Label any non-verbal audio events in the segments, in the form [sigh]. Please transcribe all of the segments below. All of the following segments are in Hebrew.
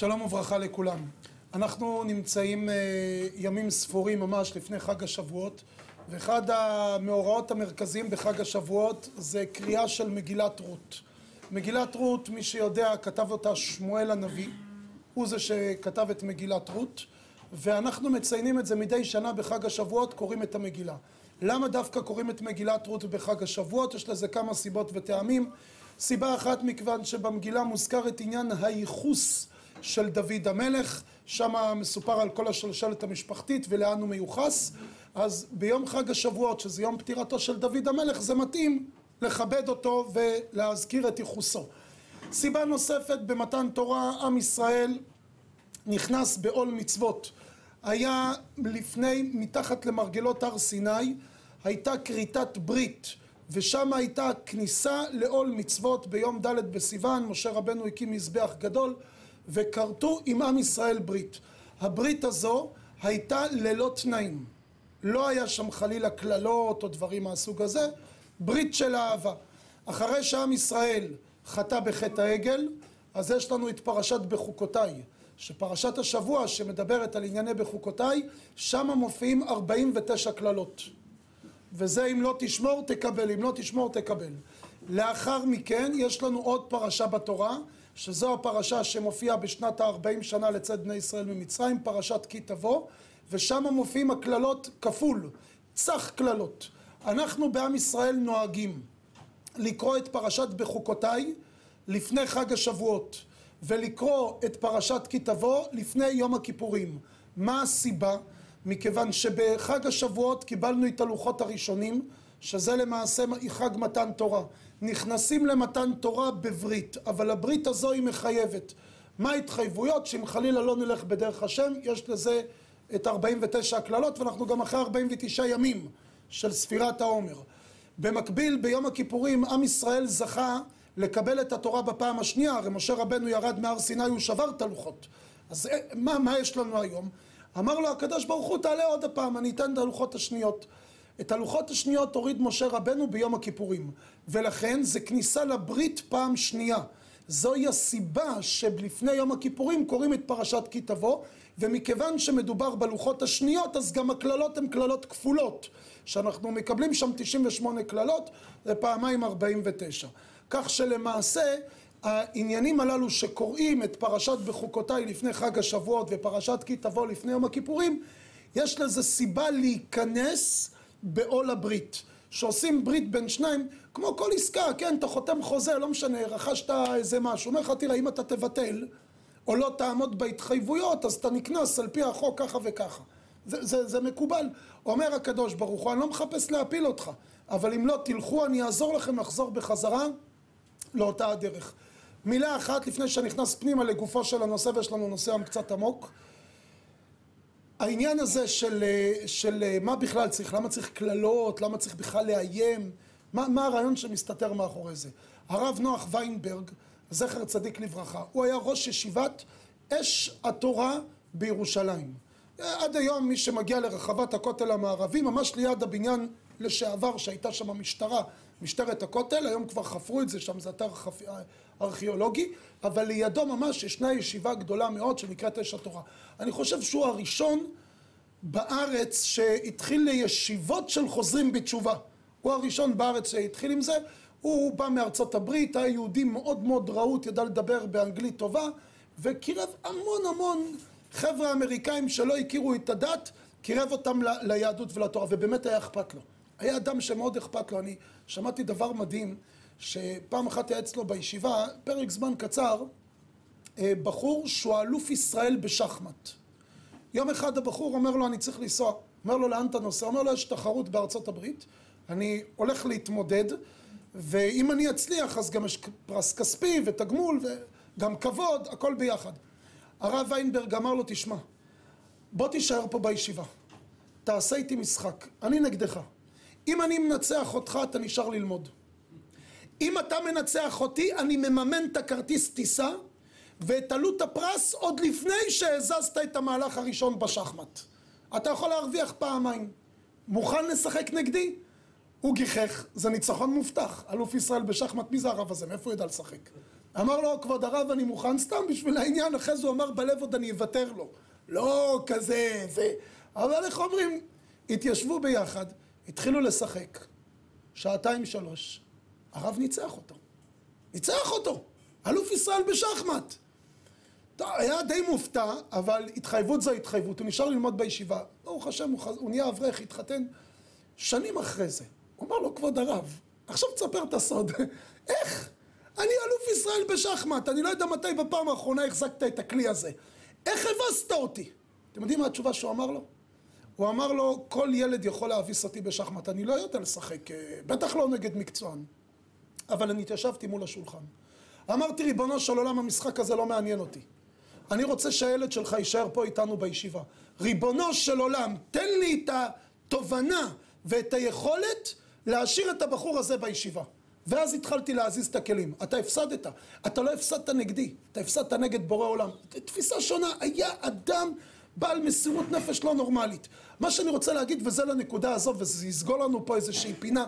שלום וברכה לכולם. אנחנו נמצאים אה, ימים ספורים ממש לפני חג השבועות, ואחד המאורעות המרכזיים בחג השבועות זה קריאה של מגילת רות. מגילת רות, מי שיודע, כתב אותה שמואל הנביא, הוא זה שכתב את מגילת רות, ואנחנו מציינים את זה מדי שנה בחג השבועות, קוראים את המגילה. למה דווקא קוראים את מגילת רות בחג השבועות? יש לזה כמה סיבות וטעמים. סיבה אחת מכיוון שבמגילה מוזכר את עניין הייחוס של דוד המלך, שם מסופר על כל השלשלת המשפחתית ולאן הוא מיוחס, אז ביום חג השבועות, שזה יום פטירתו של דוד המלך, זה מתאים לכבד אותו ולהזכיר את ייחוסו. סיבה נוספת, במתן תורה, עם ישראל נכנס בעול מצוות. היה לפני, מתחת למרגלות הר סיני, הייתה כריתת ברית, ושם הייתה כניסה לעול מצוות ביום ד' בסיוון, משה רבנו הקים מזבח גדול, וכרתו עם עם ישראל ברית. הברית הזו הייתה ללא תנאים. לא היה שם חלילה קללות או דברים מהסוג הזה, ברית של אהבה. אחרי שעם ישראל חטא בחטא העגל, אז יש לנו את פרשת בחוקותיי, שפרשת השבוע שמדברת על ענייני בחוקותיי, שם מופיעים 49 קללות. וזה אם לא תשמור תקבל, אם לא תשמור תקבל. לאחר מכן יש לנו עוד פרשה בתורה, שזו הפרשה שמופיעה בשנת ה-40 שנה לצד בני ישראל ממצרים, פרשת כי תבוא, ושם מופיעים הקללות כפול, צח קללות. אנחנו בעם ישראל נוהגים לקרוא את פרשת בחוקותיי לפני חג השבועות, ולקרוא את פרשת כי תבוא לפני יום הכיפורים. מה הסיבה? מכיוון שבחג השבועות קיבלנו את הלוחות הראשונים, שזה למעשה חג מתן תורה. נכנסים למתן תורה בברית, אבל הברית הזו היא מחייבת. מה ההתחייבויות? שאם חלילה לא נלך בדרך השם, יש לזה את 49 הקללות, ואנחנו גם אחרי 49 ימים של ספירת העומר. במקביל, ביום הכיפורים, עם ישראל זכה לקבל את התורה בפעם השנייה, הרי משה רבנו ירד מהר סיני, הוא שבר את הלוחות. אז אה, מה, מה יש לנו היום? אמר לו הקדוש ברוך הוא תעלה עוד הפעם אני אתן את הלוחות השניות את הלוחות השניות הוריד משה רבנו ביום הכיפורים. ולכן זה כניסה לברית פעם שנייה. זוהי הסיבה שלפני יום הכיפורים קוראים את פרשת כי תבוא ומכיוון שמדובר בלוחות השניות אז גם הקללות הן קללות כפולות. שאנחנו מקבלים שם 98 קללות זה פעמיים 49 כך שלמעשה העניינים הללו שקוראים את פרשת בחוקותיי לפני חג השבועות ופרשת כי תבוא לפני יום הכיפורים, יש לזה סיבה להיכנס בעול הברית. שעושים ברית בין שניים, כמו כל עסקה, כן, אתה חותם חוזה, לא משנה, רכשת איזה משהו, אומר לך, תראה, אם אתה תבטל, או לא תעמוד בהתחייבויות, אז אתה נקנס על פי החוק ככה וככה. זה, זה, זה מקובל. אומר הקדוש ברוך הוא, אני לא מחפש להפיל אותך, אבל אם לא תלכו, אני אעזור לכם לחזור בחזרה לאותה הדרך. מילה אחת לפני שנכנס פנימה לגופו של הנושא ויש לנו נושא קצת עמוק העניין הזה של, של מה בכלל צריך, למה צריך קללות, למה צריך בכלל לאיים, מה, מה הרעיון שמסתתר מאחורי זה. הרב נוח ויינברג, זכר צדיק לברכה, הוא היה ראש ישיבת אש התורה בירושלים. עד היום מי שמגיע לרחבת הכותל המערבי, ממש ליד הבניין לשעבר שהייתה שם המשטרה, משטרת הכותל, היום כבר חפרו את זה שם, זה אתר חפ... ארכיאולוגי, אבל לידו ממש ישנה ישיבה גדולה מאוד שנקראת אש התורה. אני חושב שהוא הראשון בארץ שהתחיל לישיבות של חוזרים בתשובה. הוא הראשון בארץ שהתחיל עם זה, הוא בא מארצות הברית, היה יהודי מאוד מאוד רהוט, ידע לדבר באנגלית טובה, וקירב המון המון חבר'ה אמריקאים שלא הכירו את הדת, קירב אותם. ליהדות ולתורה, ובאמת היה אכפת לו. היה אדם שמאוד אכפת לו, אני שמעתי דבר מדהים, שפעם אחת היה אצלו בישיבה, פרק זמן קצר, אה, בחור שהוא אלוף ישראל בשחמט. יום אחד הבחור אומר לו, אני צריך לנסוע. אומר לו, לאן אתה נוסע? אומר לו, יש תחרות בארצות הברית, אני הולך להתמודד, ואם אני אצליח, אז גם יש פרס כספי ותגמול וגם כבוד, הכל ביחד. הרב ויינברג אמר לו, תשמע, בוא תישאר פה בישיבה, תעשה איתי משחק, אני נגדך. אם אני מנצח אותך, אתה נשאר ללמוד. אם אתה מנצח אותי, אני מממן את הכרטיס טיסה ואת עלות הפרס עוד לפני שהזזת את המהלך הראשון בשחמט. אתה יכול להרוויח פעמיים. מוכן לשחק נגדי? הוא גיחך, זה ניצחון מובטח. אלוף ישראל בשחמט, מי זה הרב הזה? מאיפה הוא ידע לשחק? אמר לו, כבוד הרב, אני מוכן סתם בשביל העניין, אחרי זה הוא אמר בלב עוד אני אוותר לו. לא כזה, זה... אבל איך אומרים? התיישבו ביחד, התחילו לשחק. שעתיים שלוש, הרב ניצח אותו. ניצח אותו! אלוף ישראל בשחמט! היה די מופתע, אבל התחייבות זו התחייבות, הוא נשאר ללמוד בישיבה. ברוך השם, הוא, הוא נהיה אברך, התחתן שנים אחרי זה. הוא אמר לו, כבוד הרב, עכשיו תספר את הסוד. [laughs] איך? אני אלוף ישראל בשחמט, אני לא יודע מתי בפעם האחרונה החזקת את הכלי הזה. איך הבסת אותי? אתם יודעים מה התשובה שהוא אמר לו? הוא אמר לו, כל ילד יכול להביס אותי בשחמט, אני לא יודע לשחק, אה, בטח לא נגד מקצוען. אבל אני התיישבתי מול השולחן. אמרתי, ריבונו של עולם, המשחק הזה לא מעניין אותי. אני רוצה שהילד שלך יישאר פה איתנו בישיבה. ריבונו של עולם, תן לי את התובנה ואת היכולת להשאיר את הבחור הזה בישיבה. ואז התחלתי להזיז את הכלים. אתה הפסדת, אתה לא הפסדת נגדי, אתה הפסדת נגד בורא עולם. תפיסה שונה, היה אדם בעל מסירות נפש לא נורמלית. מה שאני רוצה להגיד, וזה לנקודה הזו, וזה יסגור לנו פה איזושהי פינה.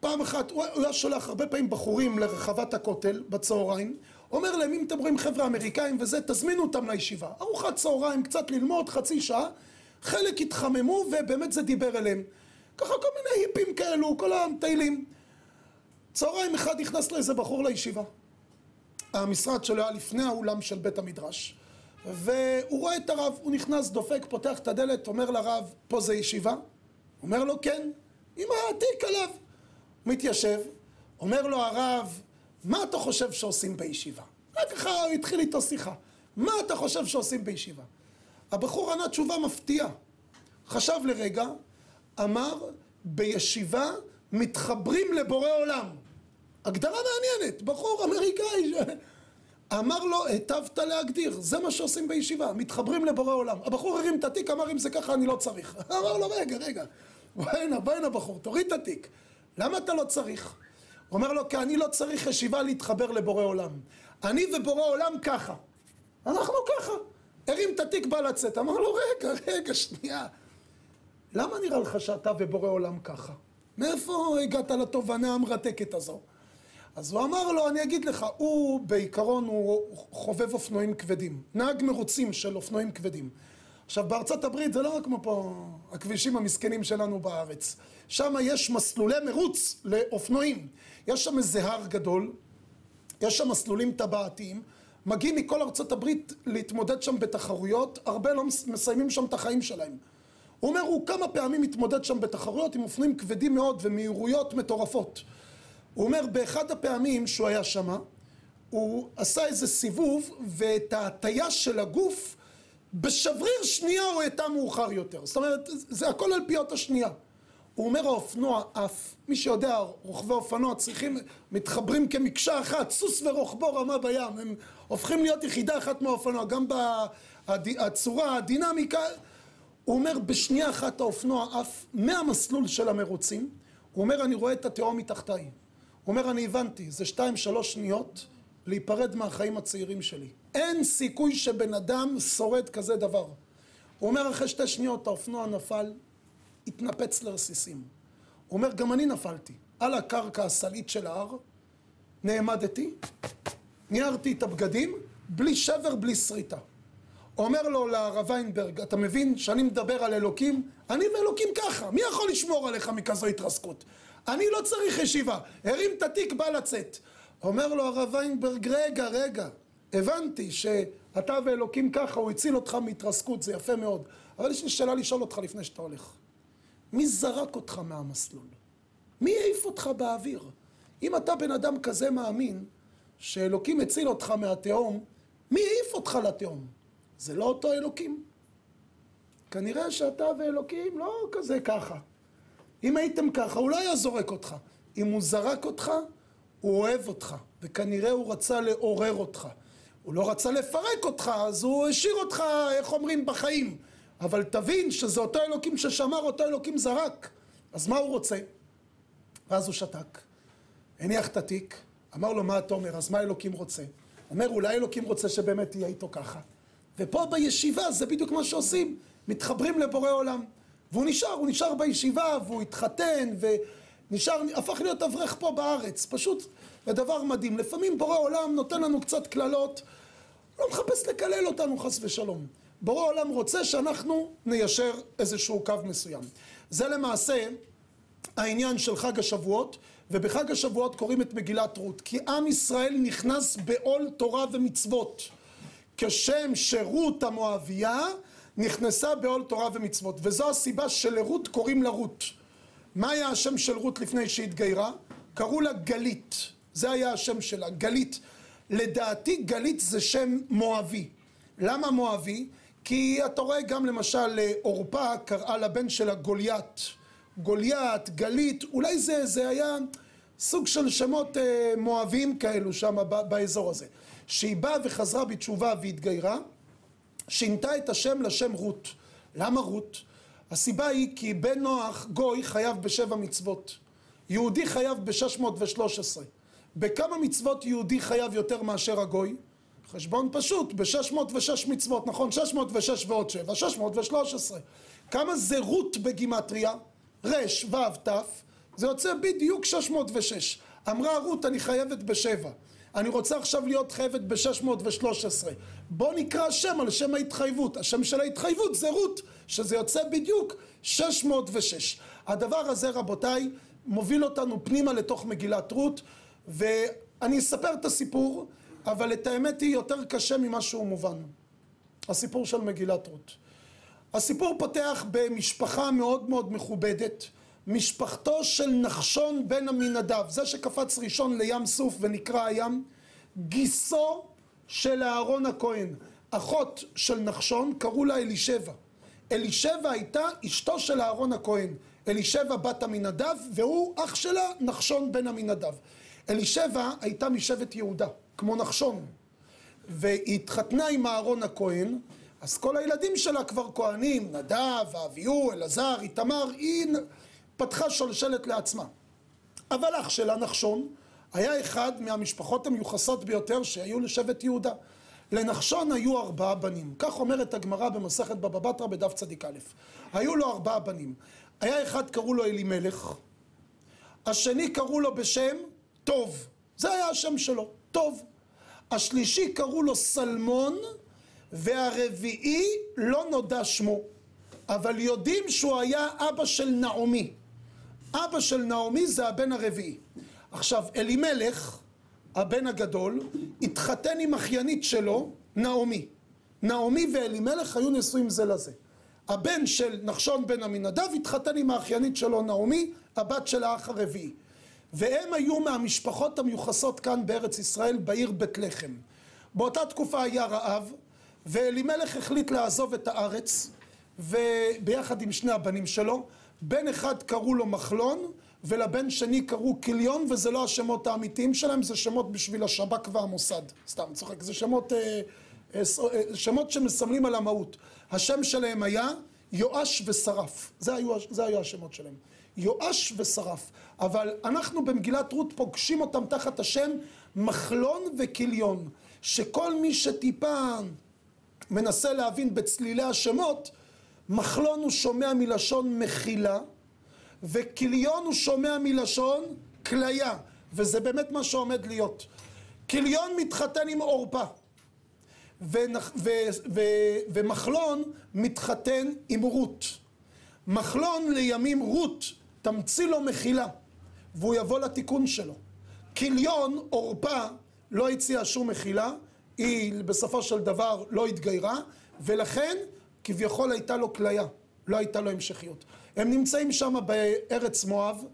פעם אחת, הוא היה שולח הרבה פעמים בחורים לרחבת הכותל בצהריים, אומר להם, אם אתם רואים חבר'ה אמריקאים וזה, תזמינו אותם לישיבה. ארוחת צהריים, קצת ללמוד, חצי שעה, חלק התחממו ובאמת זה דיבר אליהם. ככה כל מיני היפים כאלו, כל המטיילים. צהריים אחד נכנס לאיזה בחור לישיבה. המשרד שלו היה לפני האולם של בית המדרש. והוא רואה את הרב, הוא נכנס, דופק, פותח את הדלת, אומר לרב, פה זה ישיבה? אומר לו, כן, עם התיק עליו. מתיישב, אומר לו הרב, מה אתה חושב שעושים בישיבה? רק ככה הוא התחיל איתו שיחה. מה אתה חושב שעושים בישיבה? הבחור ענה תשובה מפתיעה. חשב לרגע, אמר, בישיבה מתחברים לבורא עולם. הגדרה מעניינת, בחור אמריקאי אמר לו, היטבת להגדיר, זה מה שעושים בישיבה, מתחברים לבורא עולם. הבחור הרים את התיק, אמר, אם זה ככה אני לא צריך. [laughs] אמר לו, רגע, רגע, בוא הנה, בוא הנה בחור, תוריד את התיק. למה אתה לא צריך? הוא אומר לו, כי אני לא צריך ישיבה להתחבר לבורא עולם. אני ובורא עולם ככה. אנחנו ככה. הרים את התיק, בא לצאת. אמר לו, רגע, רגע, שנייה. למה נראה לך שאתה ובורא עולם ככה? מאיפה הגעת לתובנה המרתקת הזו? אז הוא אמר לו, אני אגיד לך, הוא בעיקרון הוא חובב אופנועים כבדים, נהג מרוצים של אופנועים כבדים. עכשיו בארצות הברית זה לא רק כמו פה הכבישים המסכנים שלנו בארץ, שם יש מסלולי מרוץ לאופנועים, יש שם איזה הר גדול, יש שם מסלולים טבעתיים, מגיעים מכל ארצות הברית להתמודד שם בתחרויות, הרבה לא מסיימים שם את החיים שלהם. הוא אומר, הוא כמה פעמים מתמודד שם בתחרויות עם אופנועים כבדים מאוד ומהירויות מטורפות. הוא אומר, באחד הפעמים שהוא היה שמה, הוא עשה איזה סיבוב, ואת ההטייה של הגוף, בשבריר שנייה הוא הייתה מאוחר יותר. זאת אומרת, זה הכל על פיות השנייה. הוא אומר, האופנוע עף. מי שיודע, רוכבי אופנוע צריכים, מתחברים כמקשה אחת, סוס ורוכבו רמה בים. הם הופכים להיות יחידה אחת מהאופנוע, גם בצורה, הדינמיקה. הוא אומר, בשנייה אחת האופנוע עף מהמסלול של המרוצים. הוא אומר, אני רואה את התהום מתחתיי. הוא אומר, אני הבנתי, זה שתיים שלוש שניות להיפרד מהחיים הצעירים שלי. אין סיכוי שבן אדם שורד כזה דבר. הוא אומר, אחרי שתי שניות האופנוע נפל, התנפץ לרסיסים. הוא אומר, גם אני נפלתי. על הקרקע הסלעית של ההר, נעמדתי, ניערתי את הבגדים, בלי שבר, בלי שריטה. אומר לו לרב ויינברג, אתה מבין שאני מדבר על אלוקים? אני ואלוקים ככה, מי יכול לשמור עליך מכזו התרסקות? אני לא צריך ישיבה, הרים את התיק, בא לצאת. אומר לו הרב ויינברג, רגע, רגע, הבנתי שאתה ואלוקים ככה, הוא הציל אותך מהתרסקות, זה יפה מאוד. אבל יש לי שאלה לשאול אותך לפני שאתה הולך. מי זרק אותך מהמסלול? מי העיף אותך באוויר? אם אתה בן אדם כזה מאמין, שאלוקים הציל אותך מהתהום, מי העיף אותך לתהום? זה לא אותו אלוקים. כנראה שאתה ואלוקים לא כזה ככה. אם הייתם ככה, הוא לא היה זורק אותך. אם הוא זרק אותך, הוא אוהב אותך, וכנראה הוא רצה לעורר אותך. הוא לא רצה לפרק אותך, אז הוא השאיר אותך, איך אומרים, בחיים. אבל תבין שזה אותו אלוקים ששמר, אותו אלוקים זרק. אז מה הוא רוצה? ואז הוא שתק, הניח את התיק, אמר לו, מה אתה אומר? אז מה אלוקים רוצה? אומר, אולי אלוקים רוצה שבאמת תהיה איתו ככה. ופה בישיבה זה בדיוק מה שעושים, מתחברים לבורא עולם. והוא נשאר, הוא נשאר בישיבה, והוא התחתן, ונשאר, הפך להיות אברך פה בארץ. פשוט, זה דבר מדהים. לפעמים בורא עולם נותן לנו קצת קללות, לא מחפש לקלל אותנו חס ושלום. בורא עולם רוצה שאנחנו ניישר איזשהו קו מסוים. זה למעשה העניין של חג השבועות, ובחג השבועות קוראים את מגילת רות, כי עם ישראל נכנס בעול תורה ומצוות. כשם שרות המואביה נכנסה בעול תורה ומצוות, וזו הסיבה שלרות קוראים לה רות. מה היה השם של רות לפני שהתגיירה? קראו לה גלית, זה היה השם שלה, גלית. לדעתי גלית זה שם מואבי. למה מואבי? כי אתה רואה גם למשל עורפה קראה לבן שלה גוליית. גוליית, גלית, אולי זה, זה היה סוג של שמות אה, מואבים כאלו שם באזור הזה. שהיא באה וחזרה בתשובה והתגיירה, שינתה את השם לשם רות. למה רות? הסיבה היא כי בן נוח גוי חייב בשבע מצוות. יהודי חייב ב-613. בכמה מצוות יהודי חייב יותר מאשר הגוי? חשבון פשוט, ב-606 מצוות, נכון? 606 ועוד 7, 613. כמה זה רות בגימטריה? רש, וו, תף, זה יוצא בדיוק 606. אמרה רות אני חייבת בשבע. אני רוצה עכשיו להיות חייבת ב-613. בוא נקרא שם על שם ההתחייבות. השם של ההתחייבות זה רות, שזה יוצא בדיוק 606. הדבר הזה רבותיי מוביל אותנו פנימה לתוך מגילת רות, ואני אספר את הסיפור, אבל את האמת היא יותר קשה ממה שהוא מובן. הסיפור של מגילת רות. הסיפור פותח במשפחה מאוד מאוד מכובדת, משפחתו של נחשון בן עמינדב, זה שקפץ ראשון לים סוף ונקרא הים, גיסו של אהרון הכהן, אחות של נחשון, קראו לה אלישבע. אלישבע הייתה אשתו של אהרון הכהן, אלישבע בת עמינדב, והוא אח שלה נחשון בן עמינדב. אלישבע הייתה משבט יהודה, כמו נחשון, והיא התחתנה עם אהרון הכהן, אז כל הילדים שלה כבר כהנים, נדב, אביהו, אלעזר, איתמר, היא פתחה שולשלת לעצמה. אבל אח שלה, נחשון, היה אחד מהמשפחות המיוחסות ביותר שהיו לשבט יהודה. לנחשון היו ארבעה בנים, כך אומרת הגמרא במסכת בבא בתרא בדף צדיק א'. היו לו ארבעה בנים. היה אחד קראו לו אלימלך, השני קראו לו בשם טוב, זה היה השם שלו, טוב. השלישי קראו לו סלמון, והרביעי לא נודע שמו, אבל יודעים שהוא היה אבא של נעמי. אבא של נעמי זה הבן הרביעי. עכשיו, אלימלך, הבן הגדול, התחתן עם אחיינית שלו, נעמי. נעמי ואלימלך היו נשואים זה לזה. הבן של נחשון בן עמינדב התחתן עם האחיינית שלו נעמי, הבת של האח הרביעי. והם היו מהמשפחות המיוחסות כאן בארץ ישראל, בעיר בית לחם. באותה תקופה היה רעב, ואלימלך החליט לעזוב את הארץ, וביחד עם שני הבנים שלו, בן אחד קראו לו מחלון, ולבן שני קראו כליון, וזה לא השמות האמיתיים שלהם, זה שמות בשביל השב"כ והמוסד. סתם, צוחק, זה שמות, אה, אה, אה, שמות שמסמלים על המהות. השם שלהם היה יואש ושרף. זה היו, זה היו השמות שלהם. יואש ושרף. אבל אנחנו במגילת רות פוגשים אותם תחת השם מחלון וכליון. שכל מי שטיפה מנסה להבין בצלילי השמות, מחלון הוא שומע מלשון מחילה, וכליון הוא שומע מלשון כליה, וזה באמת מה שעומד להיות. כליון מתחתן עם עורפה, ו, ו, ומחלון מתחתן עם רות. מחלון לימים רות תמציא לו מחילה, והוא יבוא לתיקון שלו. כליון, עורפה, לא הציעה שום מחילה, היא בסופו של דבר לא התגיירה, ולכן כביכול הייתה לו כליה, לא הייתה לו המשכיות. הם נמצאים שם בארץ מואב,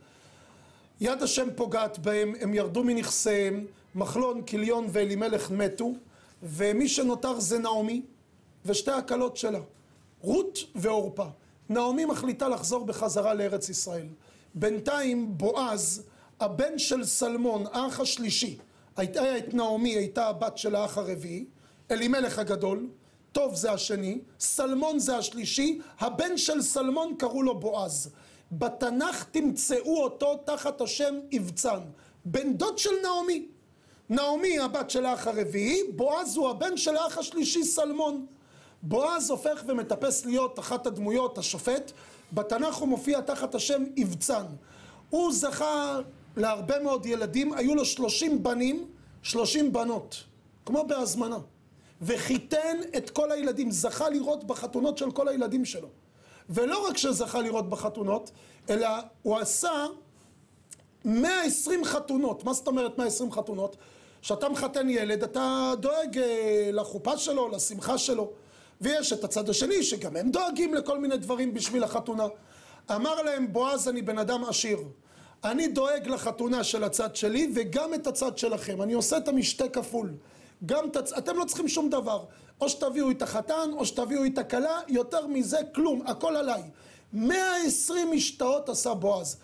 יד השם פוגעת בהם, הם ירדו מנכסיהם, מחלון, כליון ואלימלך מתו, ומי שנותר זה נעמי ושתי הכלות שלה, רות ועורפה. נעמי מחליטה לחזור בחזרה לארץ ישראל. בינתיים בועז, הבן של סלמון, האח השלישי, הייתה את נעמי, הייתה הבת של האח הרביעי, אלימלך הגדול, טוב זה השני, סלמון זה השלישי, הבן של סלמון קראו לו בועז. בתנ"ך תמצאו אותו תחת השם אבצן, בן דוד של נעמי. נעמי הבת של האח הרביעי, בועז הוא הבן של האח השלישי סלמון. בועז הופך ומטפס להיות אחת הדמויות, השופט, בתנ"ך הוא מופיע תחת השם אבצן. הוא זכה להרבה מאוד ילדים, היו לו שלושים בנים, שלושים בנות, כמו בהזמנה. וחיתן את כל הילדים, זכה לראות בחתונות של כל הילדים שלו. ולא רק שזכה לראות בחתונות, אלא הוא עשה 120 חתונות. מה זאת אומרת 120 חתונות? כשאתה מחתן ילד, אתה דואג אה, לחופה שלו, לשמחה שלו. ויש את הצד השני, שגם הם דואגים לכל מיני דברים בשביל החתונה. אמר להם, בועז, אני בן אדם עשיר. אני דואג לחתונה של הצד שלי וגם את הצד שלכם. אני עושה את המשתה כפול. גם תצ... אתם לא צריכים שום דבר. או שתביאו את החתן, או שתביאו את הכלה, יותר מזה כלום, הכל עליי. 120 משתאות עשה בועז.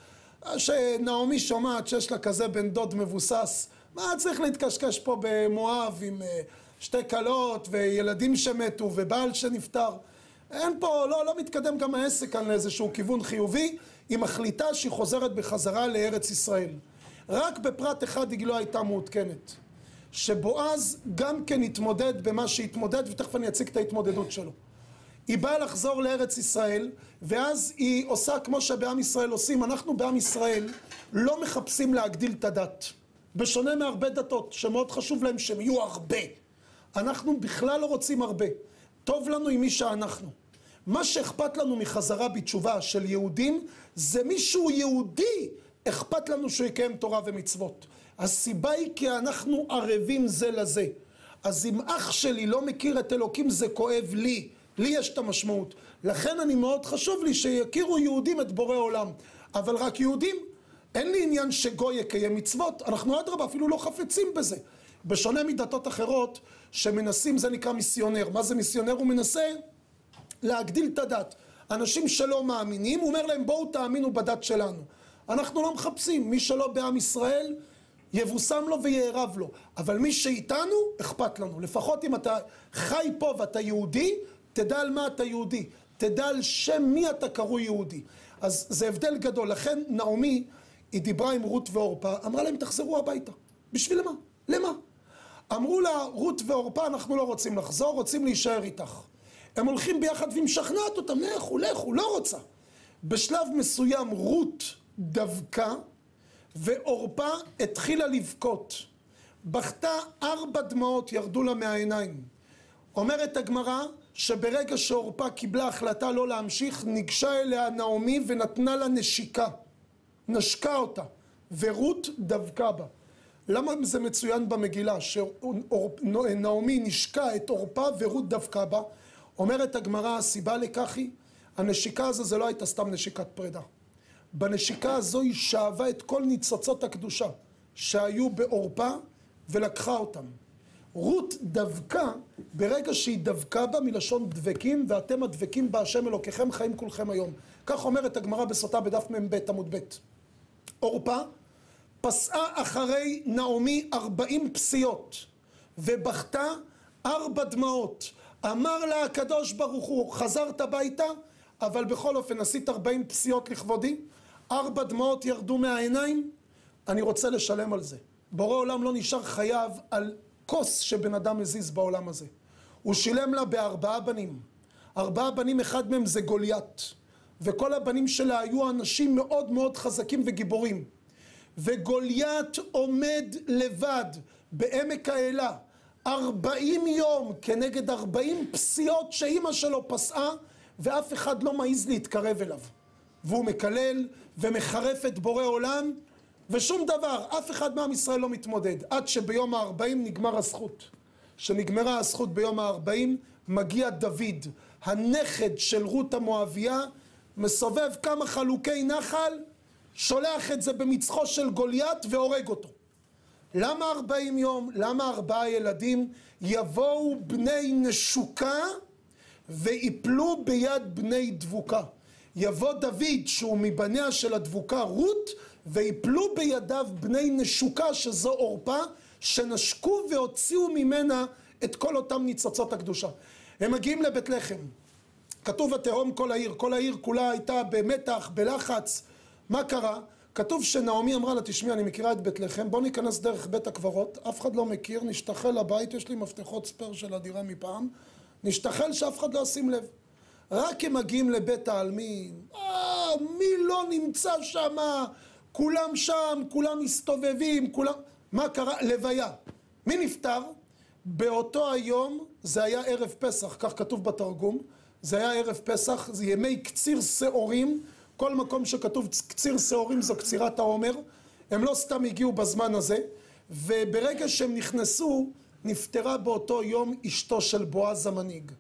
שנעמי שומעת שיש לה כזה בן דוד מבוסס, מה צריך להתקשקש פה במואב עם אה, שתי כלות וילדים שמתו ובעל שנפטר? אין פה, לא, לא מתקדם גם העסק על איזשהו כיוון חיובי, היא מחליטה שהיא חוזרת בחזרה לארץ ישראל. רק בפרט אחד היא לא הייתה מעודכנת. שבועז גם כן התמודד במה שהתמודד, ותכף אני אציג את ההתמודדות שלו. היא באה לחזור לארץ ישראל, ואז היא עושה כמו שבעם ישראל עושים. אנחנו בעם ישראל לא מחפשים להגדיל את הדת. בשונה מהרבה דתות, שמאוד חשוב להם שהם יהיו הרבה. אנחנו בכלל לא רוצים הרבה. טוב לנו עם מי שאנחנו. מה שאכפת לנו מחזרה בתשובה של יהודים, זה מישהו יהודי, אכפת לנו שהוא יקיים תורה ומצוות. הסיבה היא כי אנחנו ערבים זה לזה. אז אם אח שלי לא מכיר את אלוקים זה כואב לי, לי יש את המשמעות. לכן אני מאוד חשוב לי שיכירו יהודים את בורא עולם. אבל רק יהודים. אין לי עניין שגוי יקיים מצוות, אנחנו אדרבה אפילו לא חפצים בזה. בשונה מדתות אחרות שמנסים, זה נקרא מיסיונר. מה זה מיסיונר? הוא מנסה להגדיל את הדת. אנשים שלא מאמינים, הוא אומר להם בואו תאמינו בדת שלנו. אנחנו לא מחפשים, מי שלא בעם ישראל יבושם לו ויערב לו. אבל מי שאיתנו, אכפת לנו. לפחות אם אתה חי פה ואתה יהודי, תדע על מה אתה יהודי. תדע על שם מי אתה קרוי יהודי. אז זה הבדל גדול. לכן נעמי, היא דיברה עם רות ועורפה, אמרה להם תחזרו הביתה. בשביל מה? למה? אמרו לה, רות ועורפה, אנחנו לא רוצים לחזור, רוצים להישאר איתך. הם הולכים ביחד והיא משכנעת אותם, לכו, לכו, לא רוצה. בשלב מסוים רות דבקה ועורפה התחילה לבכות. בכתה ארבע דמעות ירדו לה מהעיניים. אומרת הגמרא שברגע שעורפה קיבלה החלטה לא להמשיך, ניגשה אליה נעמי ונתנה לה נשיקה. נשקה אותה, ורות דבקה בה. למה זה מצוין במגילה שנעמי נשקה את עורפה ורות דבקה בה? אומרת הגמרא הסיבה לכך היא הנשיקה הזו זה לא הייתה סתם נשיקת פרידה בנשיקה הזו היא שאבה את כל ניצוצות הקדושה שהיו בעורפה ולקחה אותם. רות דבקה ברגע שהיא דבקה בה מלשון דבקים ואתם הדבקים בהשם אלוקיכם חיים כולכם היום. כך אומרת הגמרא בסוטה בדף מ"ב עמוד ב'. עורפה פסעה אחרי נעמי ארבעים פסיעות ובכתה ארבע דמעות. אמר לה הקדוש ברוך הוא חזרת הביתה אבל בכל אופן עשית ארבעים פסיעות לכבודי ארבע דמעות ירדו מהעיניים, אני רוצה לשלם על זה. בורא עולם לא נשאר חייב על כוס שבן אדם מזיז בעולם הזה. הוא שילם לה בארבעה בנים. ארבעה בנים, אחד מהם זה גוליית. וכל הבנים שלה היו אנשים מאוד מאוד חזקים וגיבורים. וגוליית עומד לבד בעמק האלה ארבעים יום כנגד ארבעים פסיעות שאימא שלו פסעה ואף אחד לא מעז להתקרב אליו. והוא מקלל ומחרף את בורא עולם ושום דבר, אף אחד מעם ישראל לא מתמודד עד שביום הארבעים נגמר הזכות. כשנגמרה הזכות ביום הארבעים מגיע דוד, הנכד של רות המואביה, מסובב כמה חלוקי נחל, שולח את זה במצחו של גוליית והורג אותו. למה ארבעים יום? למה ארבעה ילדים? יבואו בני נשוקה ויפלו ביד בני דבוקה. יבוא דוד שהוא מבניה של הדבוקה רות ויפלו בידיו בני נשוקה שזו עורפה שנשקו והוציאו ממנה את כל אותם ניצוצות הקדושה. הם מגיעים לבית לחם. כתוב התהום כל העיר, כל העיר כולה הייתה במתח, בלחץ. מה קרה? כתוב שנעמי אמרה לה, תשמעי, אני מכירה את בית לחם, בוא ניכנס דרך בית הקברות, אף אחד לא מכיר, נשתחל לבית, יש לי מפתחות ספייר של הדירה מפעם, נשתחל שאף אחד לא ישים לב. רק הם מגיעים לבית העלמין, אה, מי לא נמצא שם? כולם שם, כולם מסתובבים, כולם... מה קרה? לוויה. מי נפטר? באותו היום, זה היה ערב פסח, כך כתוב בתרגום, זה היה ערב פסח, זה ימי קציר שעורים, כל מקום שכתוב קציר שעורים זו קצירת העומר, הם לא סתם הגיעו בזמן הזה, וברגע שהם נכנסו, נפטרה באותו יום אשתו של בועז המנהיג.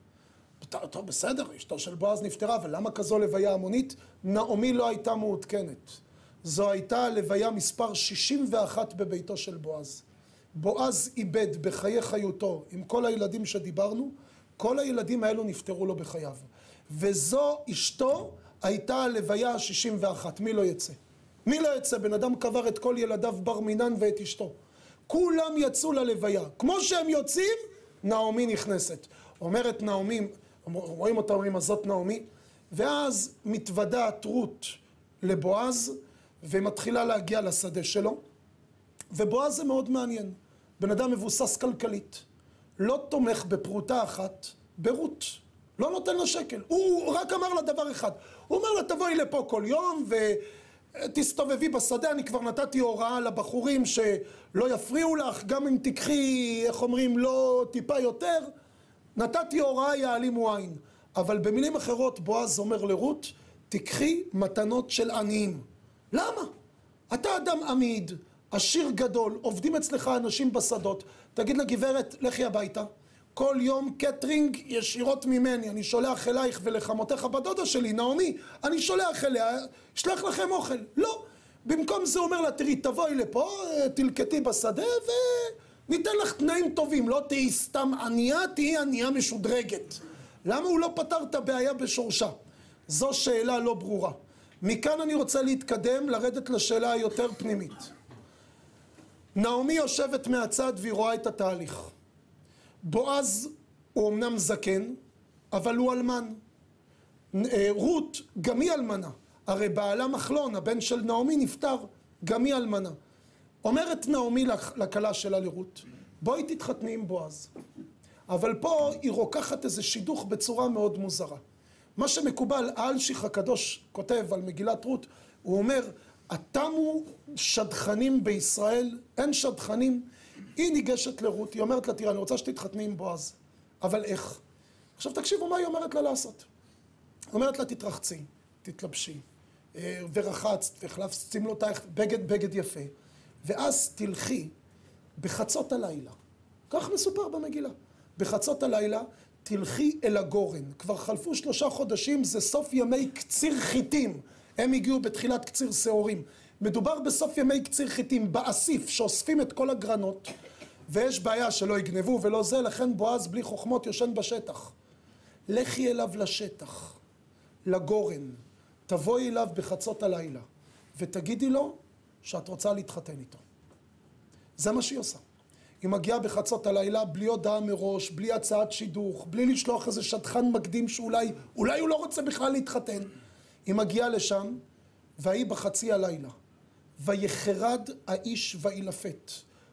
טוב, בסדר, אשתו של בועז נפטרה, אבל למה כזו לוויה המונית? נעמי לא הייתה מעודכנת. זו הייתה לוויה מספר 61 בביתו של בועז. בועז איבד בחיי חיותו, עם כל הילדים שדיברנו, כל הילדים האלו נפטרו לו בחייו. וזו אשתו הייתה הלוויה ה-61. מי לא יצא? מי לא יצא? בן אדם קבר את כל ילדיו בר מינן ואת אשתו. כולם יצאו ללוויה. כמו שהם יוצאים, נעמי נכנסת. אומרת נעמי, רואים אותה, אומרים, אז זאת נעמי, ואז מתוודעת רות לבועז, ומתחילה להגיע לשדה שלו, ובועז זה מאוד מעניין. בן אדם מבוסס כלכלית, לא תומך בפרוטה אחת ברות, לא נותן לה שקל. הוא רק אמר לה דבר אחד, הוא אומר לה תבואי לפה כל יום ותסתובבי בשדה, אני כבר נתתי הוראה לבחורים שלא יפריעו לך, גם אם תיקחי, איך אומרים, לא טיפה יותר, נתתי הוראה יעלימו עין. אבל במילים אחרות בועז אומר לרות, תיקחי מתנות של עניים. למה? אתה אדם עמיד, עשיר גדול, עובדים אצלך אנשים בשדות, תגיד לגברת, לכי הביתה. כל יום קטרינג ישירות ממני, אני שולח אלייך ולחמותיך בדודה שלי, נעמי, אני שולח אליה, אשלח לכם אוכל. לא. במקום זה אומר לה, תראי, תבואי לפה, תלקטי בשדה וניתן לך תנאים טובים, לא תהיי סתם ענייה, תהיי ענייה משודרגת. למה הוא לא פתר את הבעיה בשורשה? זו שאלה לא ברורה. מכאן אני רוצה להתקדם, לרדת לשאלה היותר פנימית. נעמי יושבת מהצד והיא רואה את התהליך. בועז הוא אמנם זקן, אבל הוא אלמן. אה, רות, גם היא אלמנה. הרי בעלה מחלון, הבן של נעמי נפטר, גם היא אלמנה. אומרת נעמי לכלה שלה לרות, בואי תתחתני עם בועז. אבל פה היא רוקחת איזה שידוך בצורה מאוד מוזרה. מה שמקובל, האלשיך הקדוש כותב על מגילת רות, הוא אומר, התמו שדכנים בישראל, אין שדכנים. היא ניגשת לרות, היא אומרת לה, תראה, אני רוצה שתתחתני עם בועז, אבל איך? עכשיו תקשיבו מה היא אומרת לה לעשות. היא אומרת לה, תתרחצי, תתלבשי, אה, ורחצת, והחלפת שמלותייך, בגד בגד יפה, ואז תלכי בחצות הלילה. כך מסופר במגילה. בחצות הלילה תלכי אל הגורן. כבר חלפו שלושה חודשים, זה סוף ימי קציר חיטים. הם הגיעו בתחילת קציר שעורים. מדובר בסוף ימי קציר חיטים, באסיף, שאוספים את כל הגרנות, ויש בעיה שלא יגנבו ולא זה, לכן בועז בלי חוכמות יושן בשטח. לכי אליו לשטח, לגורן, תבואי אליו בחצות הלילה, ותגידי לו שאת רוצה להתחתן איתו. זה מה שהיא עושה. היא מגיעה בחצות הלילה בלי הודעה מראש, בלי הצעת שידוך, בלי לשלוח איזה שטחן מקדים שאולי, אולי הוא לא רוצה בכלל להתחתן. היא מגיעה לשם, והיא בחצי הלילה. ויחרד האיש וילפת.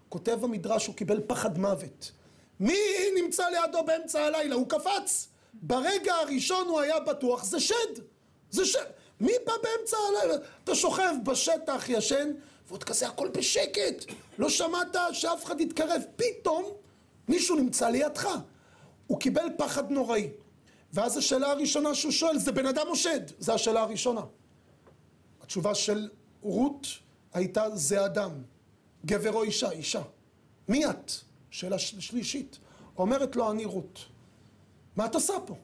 כותב המדרש, הוא קיבל פחד מוות. מי נמצא לידו באמצע הלילה? הוא קפץ. ברגע הראשון הוא היה בטוח, זה שד. זה שד. מי בא באמצע הלילה? אתה שוכב בשטח, ישן, ועוד כזה הכל בשקט. לא שמעת שאף אחד יתקרב. פתאום מישהו נמצא לידך. הוא קיבל פחד נוראי. ואז השאלה הראשונה שהוא שואל, זה בן אדם או שד? זו השאלה הראשונה. התשובה של רות הייתה, זה אדם. גבר או אישה, אישה. מי את? שאלה שלישית. אומרת לו, אני רות. מה את עושה פה?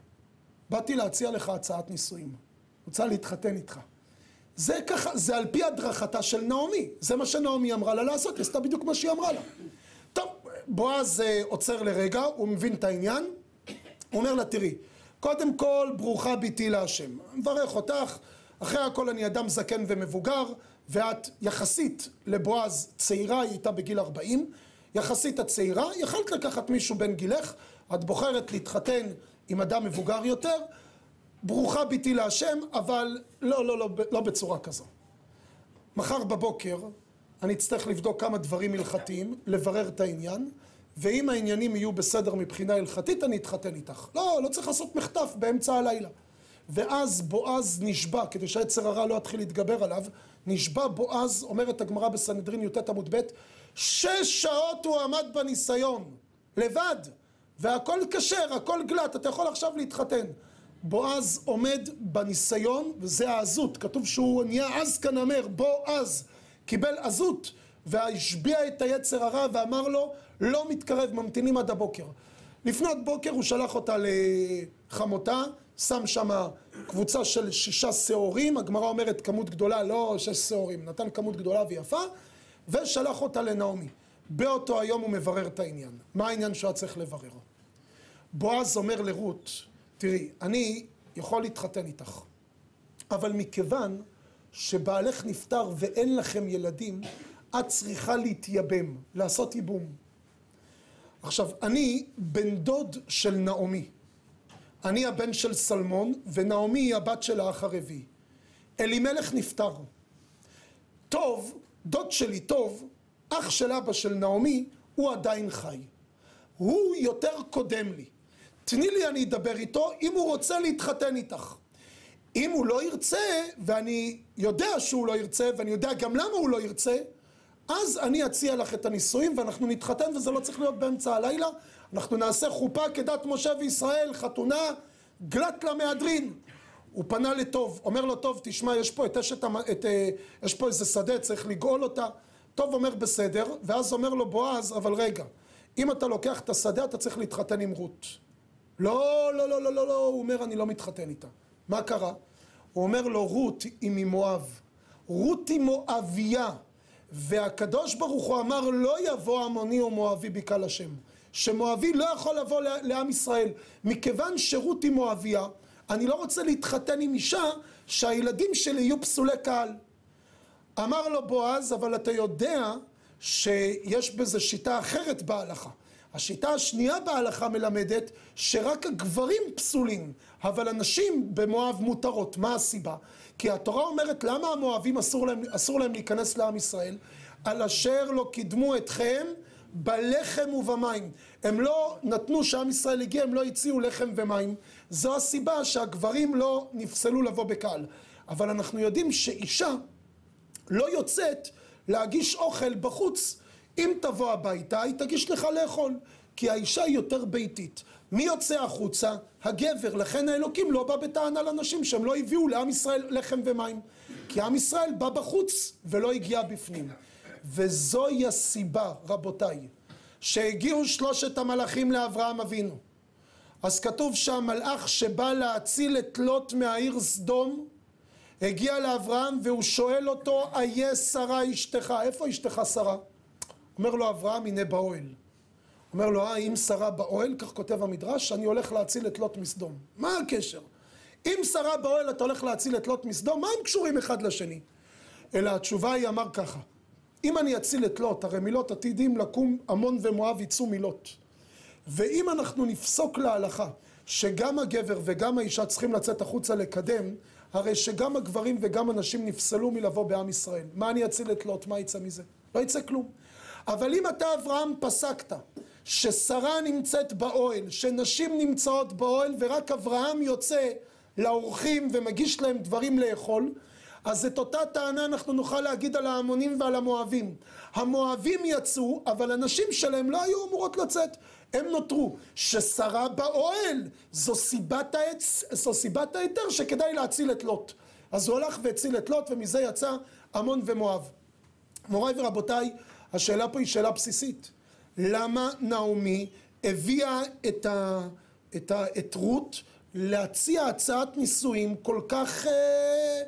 באתי להציע לך הצעת נישואים. רוצה להתחתן איתך. זה ככה, זה על פי הדרכתה של נעמי. זה מה שנעמי אמרה לה לעשות, היא עשתה בדיוק מה שהיא אמרה לה. טוב, בועז אה, עוצר לרגע, הוא מבין את העניין. הוא אומר לה, תראי, קודם כל, ברוכה ביתי להשם. מברך אותך, אחרי הכל אני אדם זקן ומבוגר, ואת יחסית לבועז צעירה, היא הייתה בגיל 40, יחסית הצעירה, יכלת לקחת מישהו בן גילך, את בוחרת להתחתן עם אדם מבוגר יותר, ברוכה ביתי להשם, אבל לא, לא, לא, לא בצורה כזו. מחר בבוקר אני אצטרך לבדוק כמה דברים הלכתיים, לברר את העניין, ואם העניינים יהיו בסדר מבחינה הלכתית, אני אתחתן איתך. לא, לא צריך לעשות מחטף באמצע הלילה. ואז בועז נשבע, כדי שהיצר הרע לא יתחיל להתגבר עליו, נשבע בועז, אומרת הגמרא בסנהדרין י"ט עמוד ב', שש שעות הוא עמד בניסיון, לבד, והכל כשר, הכל גלט, אתה יכול עכשיו להתחתן. בועז עומד בניסיון, וזה העזות, כתוב שהוא נהיה עז כנמר, בועז, קיבל עזות, והשביע את היצר הרע ואמר לו, לא מתקרב, ממתינים עד הבוקר. לפנות בוקר הוא שלח אותה לחמותה, שם שם קבוצה של שישה שעורים, הגמרא אומרת כמות גדולה, לא שש שעורים, נתן כמות גדולה ויפה, ושלח אותה לנעמי. באותו היום הוא מברר את העניין. מה העניין שהוא היה צריך לברר? בועז אומר לרות, תראי, אני יכול להתחתן איתך, אבל מכיוון שבעלך נפטר ואין לכם ילדים, את צריכה להתייבם, לעשות ייבום. עכשיו, אני בן דוד של נעמי. אני הבן של סלמון, ונעמי היא הבת של האח הרביעי. אלימלך נפטר. טוב, דוד שלי טוב, אח של אבא של נעמי, הוא עדיין חי. הוא יותר קודם לי. תני לי אני אדבר איתו אם הוא רוצה להתחתן איתך. אם הוא לא ירצה, ואני יודע שהוא לא ירצה, ואני יודע גם למה הוא לא ירצה, אז אני אציע לך את הנישואים ואנחנו נתחתן וזה לא צריך להיות באמצע הלילה. אנחנו נעשה חופה כדת משה וישראל, חתונה, גלת למהדרין הוא פנה לטוב, אומר לו טוב תשמע יש פה את אשת, את, אה, יש פה איזה שדה צריך לגאול אותה. טוב אומר בסדר. ואז אומר לו בועז אבל רגע אם אתה לוקח את השדה אתה צריך להתחתן עם רות לא לא לא לא לא לא הוא אומר אני לא מתחתן איתה. מה קרה? הוא אומר לו רות היא ממואב. רות היא מואביה. והקדוש ברוך הוא אמר לא יבוא עמוני או מואבי בקהל השם. שמואבי לא יכול לבוא לעם ישראל. מכיוון שרות היא מואביה אני לא רוצה להתחתן עם אישה שהילדים שלי יהיו פסולי קהל. אמר לו בועז אבל אתה יודע שיש בזה שיטה אחרת בהלכה השיטה השנייה בהלכה מלמדת שרק הגברים פסולים, אבל הנשים במואב מותרות. מה הסיבה? כי התורה אומרת למה המואבים אסור להם, אסור להם להיכנס לעם ישראל? על אשר לא קידמו אתכם בלחם ובמים. הם לא נתנו שעם ישראל הגיע, הם לא הציעו לחם ומים. זו הסיבה שהגברים לא נפסלו לבוא בקהל. אבל אנחנו יודעים שאישה לא יוצאת להגיש אוכל בחוץ אם תבוא הביתה, היא תגיש לך לאכול, כי האישה היא יותר ביתית. מי יוצא החוצה? הגבר. לכן האלוקים לא בא בטענה לנשים שהם לא הביאו לעם ישראל לחם ומים. כי עם ישראל בא בחוץ ולא הגיע בפנים. וזוהי הסיבה, רבותיי, שהגיעו שלושת המלאכים לאברהם אבינו. אז כתוב שהמלאך שבא להציל את לוט מהעיר סדום, הגיע לאברהם והוא שואל אותו, איה שרה אשתך? איפה אשתך שרה? אומר לו אברהם הנה באוהל. אומר לו אה אם שרה באוהל, כך כותב המדרש, אני הולך להציל את לוט מסדום. מה הקשר? אם שרה באוהל אתה הולך להציל את לוט מסדום, מה הם קשורים אחד לשני? אלא התשובה היא אמר ככה, אם אני אציל את לוט, הרי מלוט עתידים לקום עמון ומואב יצאו מלוט. ואם אנחנו נפסוק להלכה שגם הגבר וגם האישה צריכים לצאת החוצה לקדם, הרי שגם הגברים וגם הנשים נפסלו מלבוא בעם ישראל. מה אני אציל את לוט? מה יצא מזה? לא יצא כלום. אבל אם אתה אברהם פסקת ששרה נמצאת באוהל, שנשים נמצאות באוהל ורק אברהם יוצא לאורחים ומגיש להם דברים לאכול, אז את אותה טענה אנחנו נוכל להגיד על ההמונים ועל המואבים. המואבים יצאו, אבל הנשים שלהם לא היו אמורות לצאת, הם נותרו. ששרה באוהל, זו סיבת, העץ, זו סיבת ההיתר שכדאי להציל את לוט. אז הוא הלך והציל את לוט ומזה יצא עמון ומואב. מוריי ורבותיי, השאלה פה היא שאלה בסיסית. למה נעמי הביאה את, ה, את, ה, את רות להציע הצעת נישואים כל כך, אה,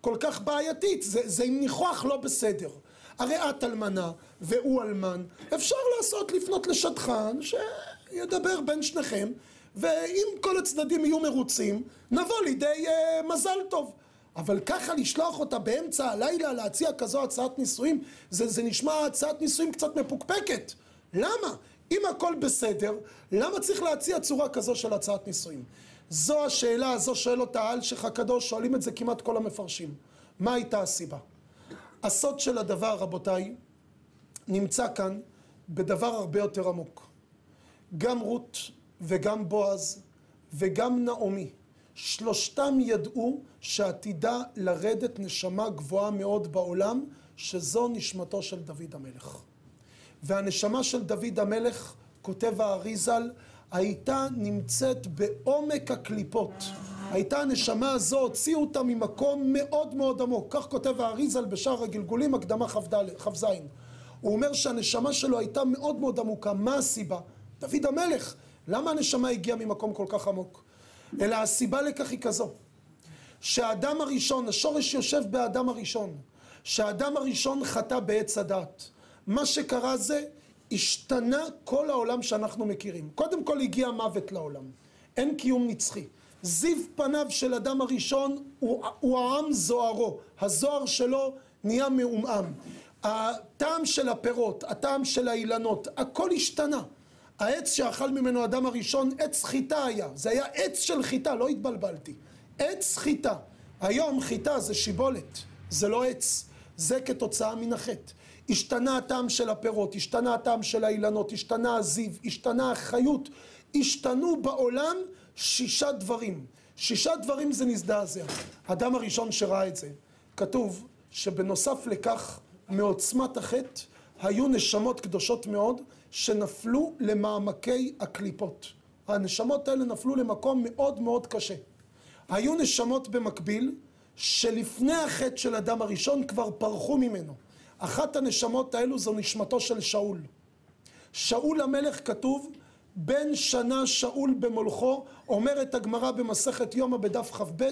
כל כך בעייתית? זה, זה עם ניחוח לא בסדר. הרי את אלמנה והוא אלמן, אפשר לעשות, לפנות לשטחן שידבר בין שניכם ואם כל הצדדים יהיו מרוצים, נבוא לידי אה, מזל טוב. אבל ככה לשלוח אותה באמצע הלילה להציע כזו הצעת נישואים, זה, זה נשמע הצעת נישואים קצת מפוקפקת. למה? אם הכל בסדר, למה צריך להציע צורה כזו של הצעת נישואים? זו השאלה, זו שואל אותה האלשיך הקדוש, שואלים את זה כמעט כל המפרשים. מה הייתה הסיבה? הסוד של הדבר, רבותיי, נמצא כאן בדבר הרבה יותר עמוק. גם רות וגם בועז וגם נעמי שלושתם ידעו שעתידה לרדת נשמה גבוהה מאוד בעולם, שזו נשמתו של דוד המלך. והנשמה של דוד המלך, כותב האריזל, הייתה נמצאת בעומק הקליפות. הייתה הנשמה הזו, הוציאו אותה ממקום מאוד מאוד עמוק. כך כותב האריזל בשער הגלגולים, הקדמה כ"ז. הוא אומר שהנשמה שלו הייתה מאוד מאוד עמוקה. מה הסיבה? דוד המלך. למה הנשמה הגיעה ממקום כל כך עמוק? אלא הסיבה לכך היא כזו, שהאדם הראשון, השורש יושב באדם הראשון, שהאדם הראשון חטא בעץ הדת. מה שקרה זה, השתנה כל העולם שאנחנו מכירים. קודם כל הגיע מוות לעולם. אין קיום נצחי. זיו פניו של אדם הראשון הוא, הוא העם זוהרו. הזוהר שלו נהיה מעומעם. הטעם של הפירות, הטעם של האילנות, הכל השתנה. העץ שאכל ממנו אדם הראשון, עץ חיטה היה. זה היה עץ של חיטה, לא התבלבלתי. עץ חיטה. היום חיטה זה שיבולת, זה לא עץ. זה כתוצאה מן החטא. השתנה הטעם של הפירות, השתנה הטעם של האילנות, השתנה הזיו, השתנה החיות, השתנו בעולם שישה דברים. שישה דברים זה נזדעזע. האדם הראשון שראה את זה, כתוב שבנוסף לכך, מעוצמת החטא, היו נשמות קדושות מאוד שנפלו למעמקי הקליפות. הנשמות האלה נפלו למקום מאוד מאוד קשה. היו נשמות במקביל שלפני החטא של אדם הראשון כבר פרחו ממנו. אחת הנשמות האלו זו נשמתו של שאול. שאול המלך כתוב בן שנה שאול במולכו, אומרת הגמרא במסכת יומא בדף כ"ב,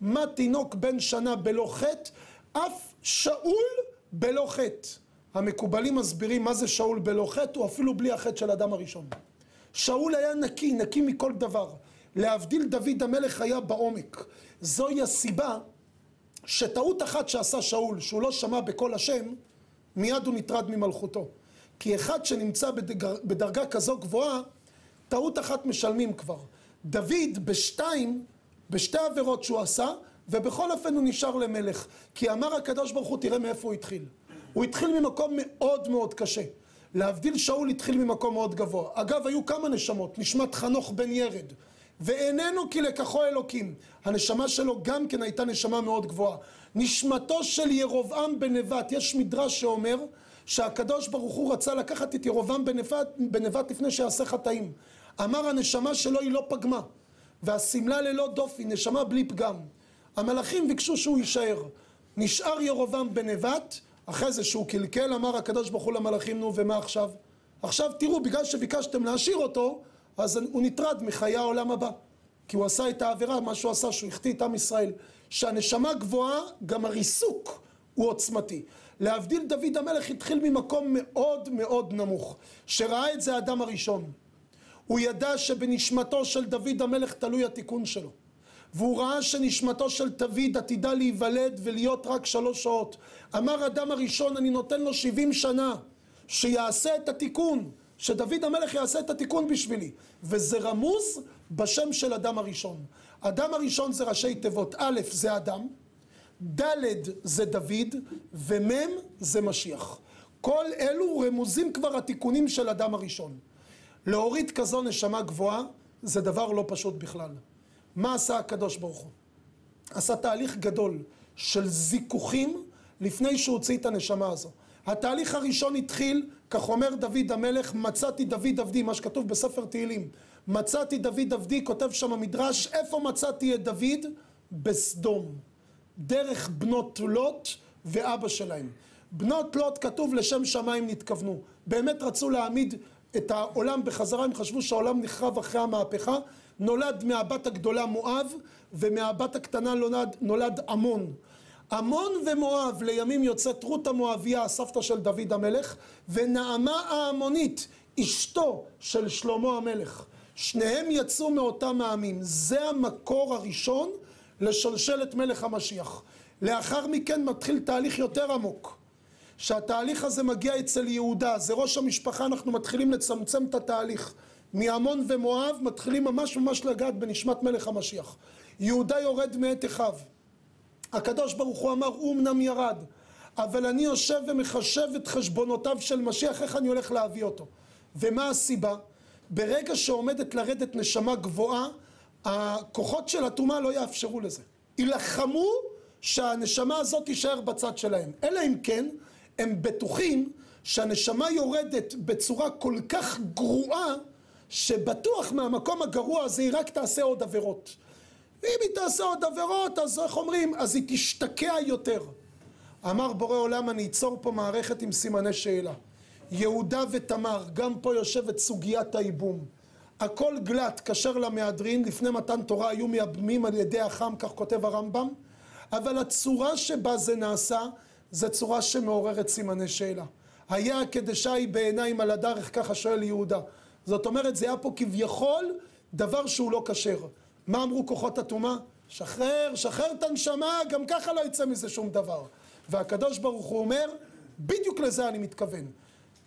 מה תינוק בן שנה בלא חטא, אף שאול בלא חטא. המקובלים מסבירים מה זה שאול בלא חטא, הוא אפילו בלי החטא של אדם הראשון. שאול היה נקי, נקי מכל דבר. להבדיל דוד המלך היה בעומק. זוהי הסיבה שטעות אחת שעשה שאול, שהוא לא שמע בקול השם, מיד הוא נטרד ממלכותו. כי אחד שנמצא בדרגה, בדרגה כזו גבוהה, טעות אחת משלמים כבר. דוד בשתיים, בשתי עבירות שהוא עשה, ובכל אופן הוא נשאר למלך. כי אמר הקדוש ברוך הוא, תראה מאיפה הוא התחיל. הוא התחיל ממקום מאוד מאוד קשה. להבדיל שאול התחיל ממקום מאוד גבוה. אגב, היו כמה נשמות, נשמת חנוך בן ירד. ואיננו כי לקחו אלוקים. הנשמה שלו גם כן הייתה נשמה מאוד גבוהה. נשמתו של ירובעם בנבט, יש מדרש שאומר שהקדוש ברוך הוא רצה לקחת את ירובעם בנבט, בנבט לפני שיעשה חטאים. אמר הנשמה שלו היא לא פגמה, והשמלה ללא דופי, נשמה בלי פגם. המלאכים ביקשו שהוא יישאר. נשאר ירובעם בנבט, אחרי זה שהוא קלקל, אמר הקדוש ברוך הוא למלאכים, נו ומה עכשיו? עכשיו תראו, בגלל שביקשתם להשאיר אותו, אז הוא נטרד מחיי העולם הבא. כי הוא עשה את העבירה, מה שהוא עשה, שהוא החטיא את עם ישראל. שהנשמה גבוהה, גם הריסוק הוא עוצמתי. להבדיל דוד המלך התחיל ממקום מאוד מאוד נמוך. שראה את זה האדם הראשון. הוא ידע שבנשמתו של דוד המלך תלוי התיקון שלו. והוא ראה שנשמתו של דוד עתידה להיוולד ולהיות רק שלוש שעות. אמר אדם הראשון, אני נותן לו שבעים שנה, שיעשה את התיקון. שדוד המלך יעשה את התיקון בשבילי. וזה רמוז בשם של אדם הראשון. אדם הראשון זה ראשי תיבות. א' זה אדם, ד' זה דוד, ומ' זה משיח. כל אלו רמוזים כבר התיקונים של אדם הראשון. להוריד כזו נשמה גבוהה זה דבר לא פשוט בכלל. מה עשה הקדוש ברוך הוא? עשה תהליך גדול של זיכוכים לפני שהוא הוציא את הנשמה הזו. התהליך הראשון התחיל, כך אומר דוד המלך, מצאתי דוד עבדי, מה שכתוב בספר תהילים. מצאתי דוד עבדי, כותב שם המדרש, איפה מצאתי את דוד? בסדום. דרך בנות לוט ואבא שלהם. בנות לוט כתוב לשם שמיים נתכוונו. באמת רצו להעמיד את העולם בחזרה, הם חשבו שהעולם נחרב אחרי המהפכה. נולד מהבת הגדולה מואב, ומהבת הקטנה נולד, נולד עמון. עמון ומואב לימים יוצאת רות המואביה, הסבתא של דוד המלך, ונעמה העמונית, אשתו של שלמה המלך. שניהם יצאו מאותם העמים. זה המקור הראשון לשלשלת מלך המשיח. לאחר מכן מתחיל תהליך יותר עמוק. שהתהליך הזה מגיע אצל יהודה, זה ראש המשפחה, אנחנו מתחילים לצמצם את התהליך. מעמון ומואב מתחילים ממש ממש לגעת בנשמת מלך המשיח. יהודה יורד מאת אחיו. הקדוש ברוך הוא אמר, הוא אמנם ירד, אבל אני יושב ומחשב את חשבונותיו של משיח, איך אני הולך להביא אותו. ומה הסיבה? ברגע שעומדת לרדת נשמה גבוהה, הכוחות של הטומאה לא יאפשרו לזה. יילחמו שהנשמה הזאת תישאר בצד שלהם. אלא אם כן, הם בטוחים שהנשמה יורדת בצורה כל כך גרועה, שבטוח מהמקום הגרוע הזה היא רק תעשה עוד עבירות. ואם היא תעשה עוד עבירות, אז איך אומרים? אז היא תשתקע יותר. אמר בורא עולם, אני אצור פה מערכת עם סימני שאלה. יהודה ותמר, גם פה יושבת סוגיית הייבום. הכל גלת, כשר למהדרין, לפני מתן תורה היו מייבמים על ידי החם, כך כותב הרמב"ם, אבל הצורה שבה זה נעשה, זה צורה שמעוררת סימני שאלה. היה הקדשי בעיניים על הדרך, ככה שואל יהודה. זאת אומרת, זה היה פה כביכול דבר שהוא לא כשר. מה אמרו כוחות הטומאה? שחרר, שחרר את הנשמה, גם ככה לא יצא מזה שום דבר. והקדוש ברוך הוא אומר, בדיוק לזה אני מתכוון.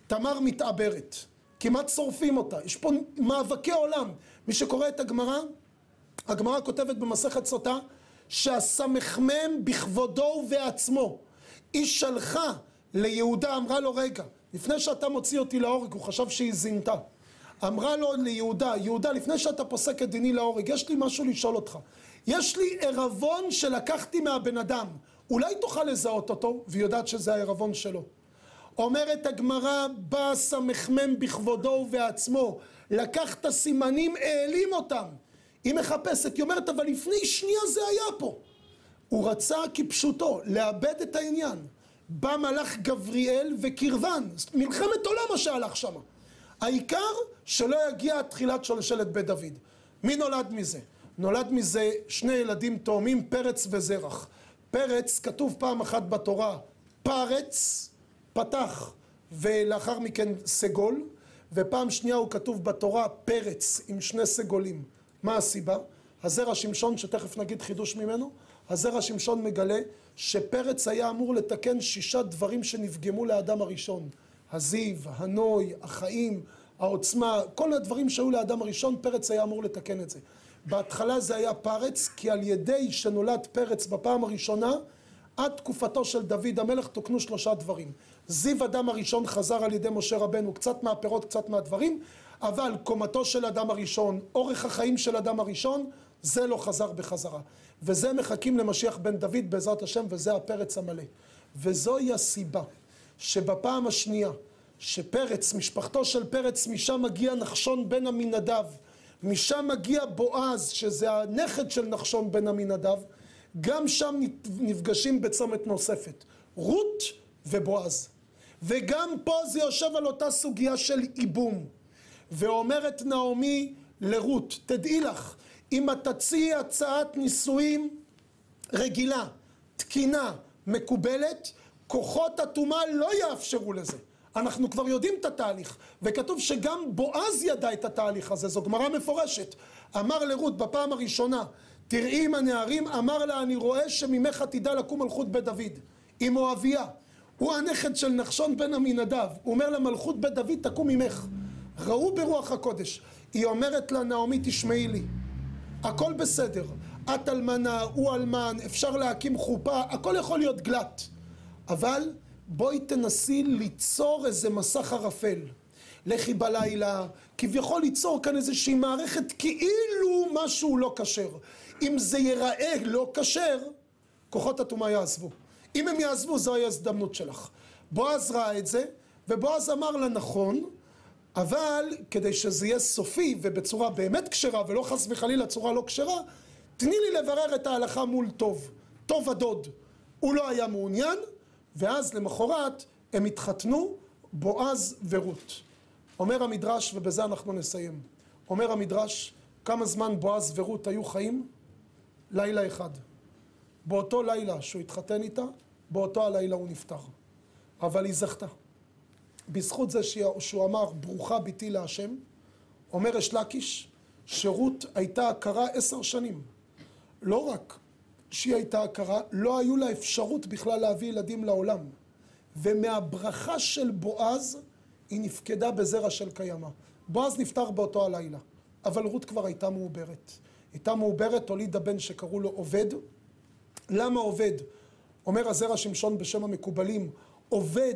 תמר מתעברת, כמעט שורפים אותה, יש פה מאבקי עולם. מי שקורא את הגמרא, הגמרא כותבת במסכת סוטה, שהסמ"ם בכבודו ובעצמו. היא שלחה ליהודה, אמרה לו, רגע, לפני שאתה מוציא אותי להורג, הוא חשב שהיא זינתה. אמרה לו ליהודה, יהודה, לפני שאתה פוסק את דיני להורג, יש לי משהו לשאול אותך. יש לי ערבון שלקחתי מהבן אדם, אולי תוכל לזהות אותו, והיא יודעת שזה הערבון שלו. אומרת הגמרא, בא סמ"ם בכבודו ובעצמו, לקח את הסימנים, העלים אותם. היא מחפשת, היא אומרת, אבל לפני שנייה זה היה פה. הוא רצה כפשוטו, לאבד את העניין. בא מלאך גבריאל וקרבן, מלחמת עולם מה שהלך שם. העיקר שלא יגיע תחילת שלשלת בית דוד. מי נולד מזה? נולד מזה שני ילדים תאומים, פרץ וזרח. פרץ, כתוב פעם אחת בתורה, פרץ, פתח, ולאחר מכן סגול, ופעם שנייה הוא כתוב בתורה פרץ עם שני סגולים. מה הסיבה? הזרע שמשון, שתכף נגיד חידוש ממנו, הזרע שמשון מגלה שפרץ היה אמור לתקן שישה דברים שנפגמו לאדם הראשון. הזיו, הנוי, החיים, העוצמה, כל הדברים שהיו לאדם הראשון, פרץ היה אמור לתקן את זה. בהתחלה זה היה פרץ, כי על ידי שנולד פרץ בפעם הראשונה, עד תקופתו של דוד המלך תוקנו שלושה דברים. זיו אדם הראשון חזר על ידי משה רבנו, קצת מהפירות, קצת מהדברים, אבל קומתו של אדם הראשון, אורך החיים של אדם הראשון, זה לא חזר בחזרה. וזה מחכים למשיח בן דוד בעזרת השם, וזה הפרץ המלא. וזוהי הסיבה שבפעם השנייה, שפרץ, משפחתו של פרץ, משם מגיע נחשון בן עמינדב, משם מגיע בועז, שזה הנכד של נחשון בן עמינדב, גם שם נפגשים בצומת נוספת, רות ובועז. וגם פה זה יושב על אותה סוגיה של איבום. ואומרת נעמי לרות, תדעי לך, אם את תציעי הצעת נישואים רגילה, תקינה, מקובלת, כוחות הטומאה לא יאפשרו לזה. אנחנו כבר יודעים את התהליך, וכתוב שגם בועז ידע את התהליך הזה, זו גמרא מפורשת. אמר לרות בפעם הראשונה, תראי עם הנערים, אמר לה, אני רואה שממך תדע לקום מלכות בית דוד, עם מואביה. הוא הנכד של נחשון בן עמינדב, הוא אומר לה, מלכות בית דוד תקום ממך. ראו ברוח הקודש. היא אומרת לה, נעמי, תשמעי לי, הכל בסדר. את אלמנה, הוא אלמן, אפשר להקים חופה, הכל יכול להיות גלת. אבל בואי תנסי ליצור איזה מסך ערפל. לכי בלילה, כביכול ליצור כאן איזושהי מערכת כאילו משהו לא כשר. אם זה ייראה לא כשר, כוחות הטומאה יעזבו. אם הם יעזבו, זוהי ההזדמנות שלך. בועז ראה את זה, ובועז אמר לה נכון, אבל כדי שזה יהיה סופי ובצורה באמת כשרה, ולא חס וחלילה צורה לא כשרה, תני לי לברר את ההלכה מול טוב. טוב הדוד. הוא לא היה מעוניין, ואז למחרת הם התחתנו, בועז ורות. אומר המדרש, ובזה אנחנו נסיים, אומר המדרש, כמה זמן בועז ורות היו חיים? לילה אחד. באותו לילה שהוא התחתן איתה, באותו הלילה הוא נפטר. אבל היא זכתה. בזכות זה שהוא אמר, ברוכה ביתי להשם, אומר אש לקיש, שרות הייתה הכרה עשר שנים. לא רק שהיא הייתה הכרה, לא היו לה אפשרות בכלל להביא ילדים לעולם. ומהברכה של בועז, היא נפקדה בזרע של קיימא. בועז נפטר באותו הלילה, אבל רות כבר הייתה מעוברת. הייתה מעוברת, הולידה בן שקראו לו עובד. למה עובד? אומר הזרע שמשון בשם המקובלים, עובד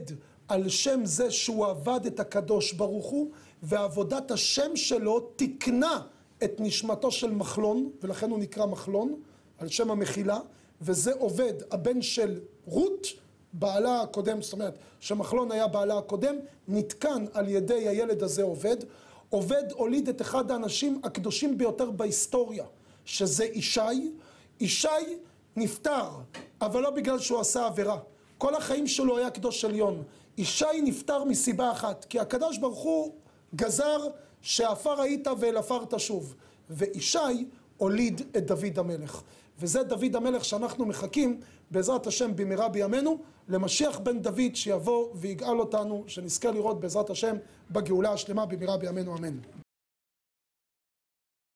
על שם זה שהוא עבד את הקדוש ברוך הוא, ועבודת השם שלו תיקנה את נשמתו של מחלון, ולכן הוא נקרא מחלון, על שם המחילה, וזה עובד, הבן של רות, בעלה הקודם, זאת אומרת, שמחלון היה בעלה הקודם, נתקן על ידי הילד הזה עובד. עובד הוליד את אחד האנשים הקדושים ביותר בהיסטוריה, שזה ישי. ישי נפטר, אבל לא בגלל שהוא עשה עבירה. כל החיים שלו היה קדוש עליון. ישי נפטר מסיבה אחת, כי הקדוש ברוך הוא גזר שעפר היית ואל עפר תשוב. וישי הוליד את דוד המלך. וזה דוד המלך שאנחנו מחכים בעזרת השם במהרה בימינו למשיח בן דוד שיבוא ויגאל אותנו, שנזכה לראות בעזרת השם בגאולה השלמה במהרה בימינו אמן.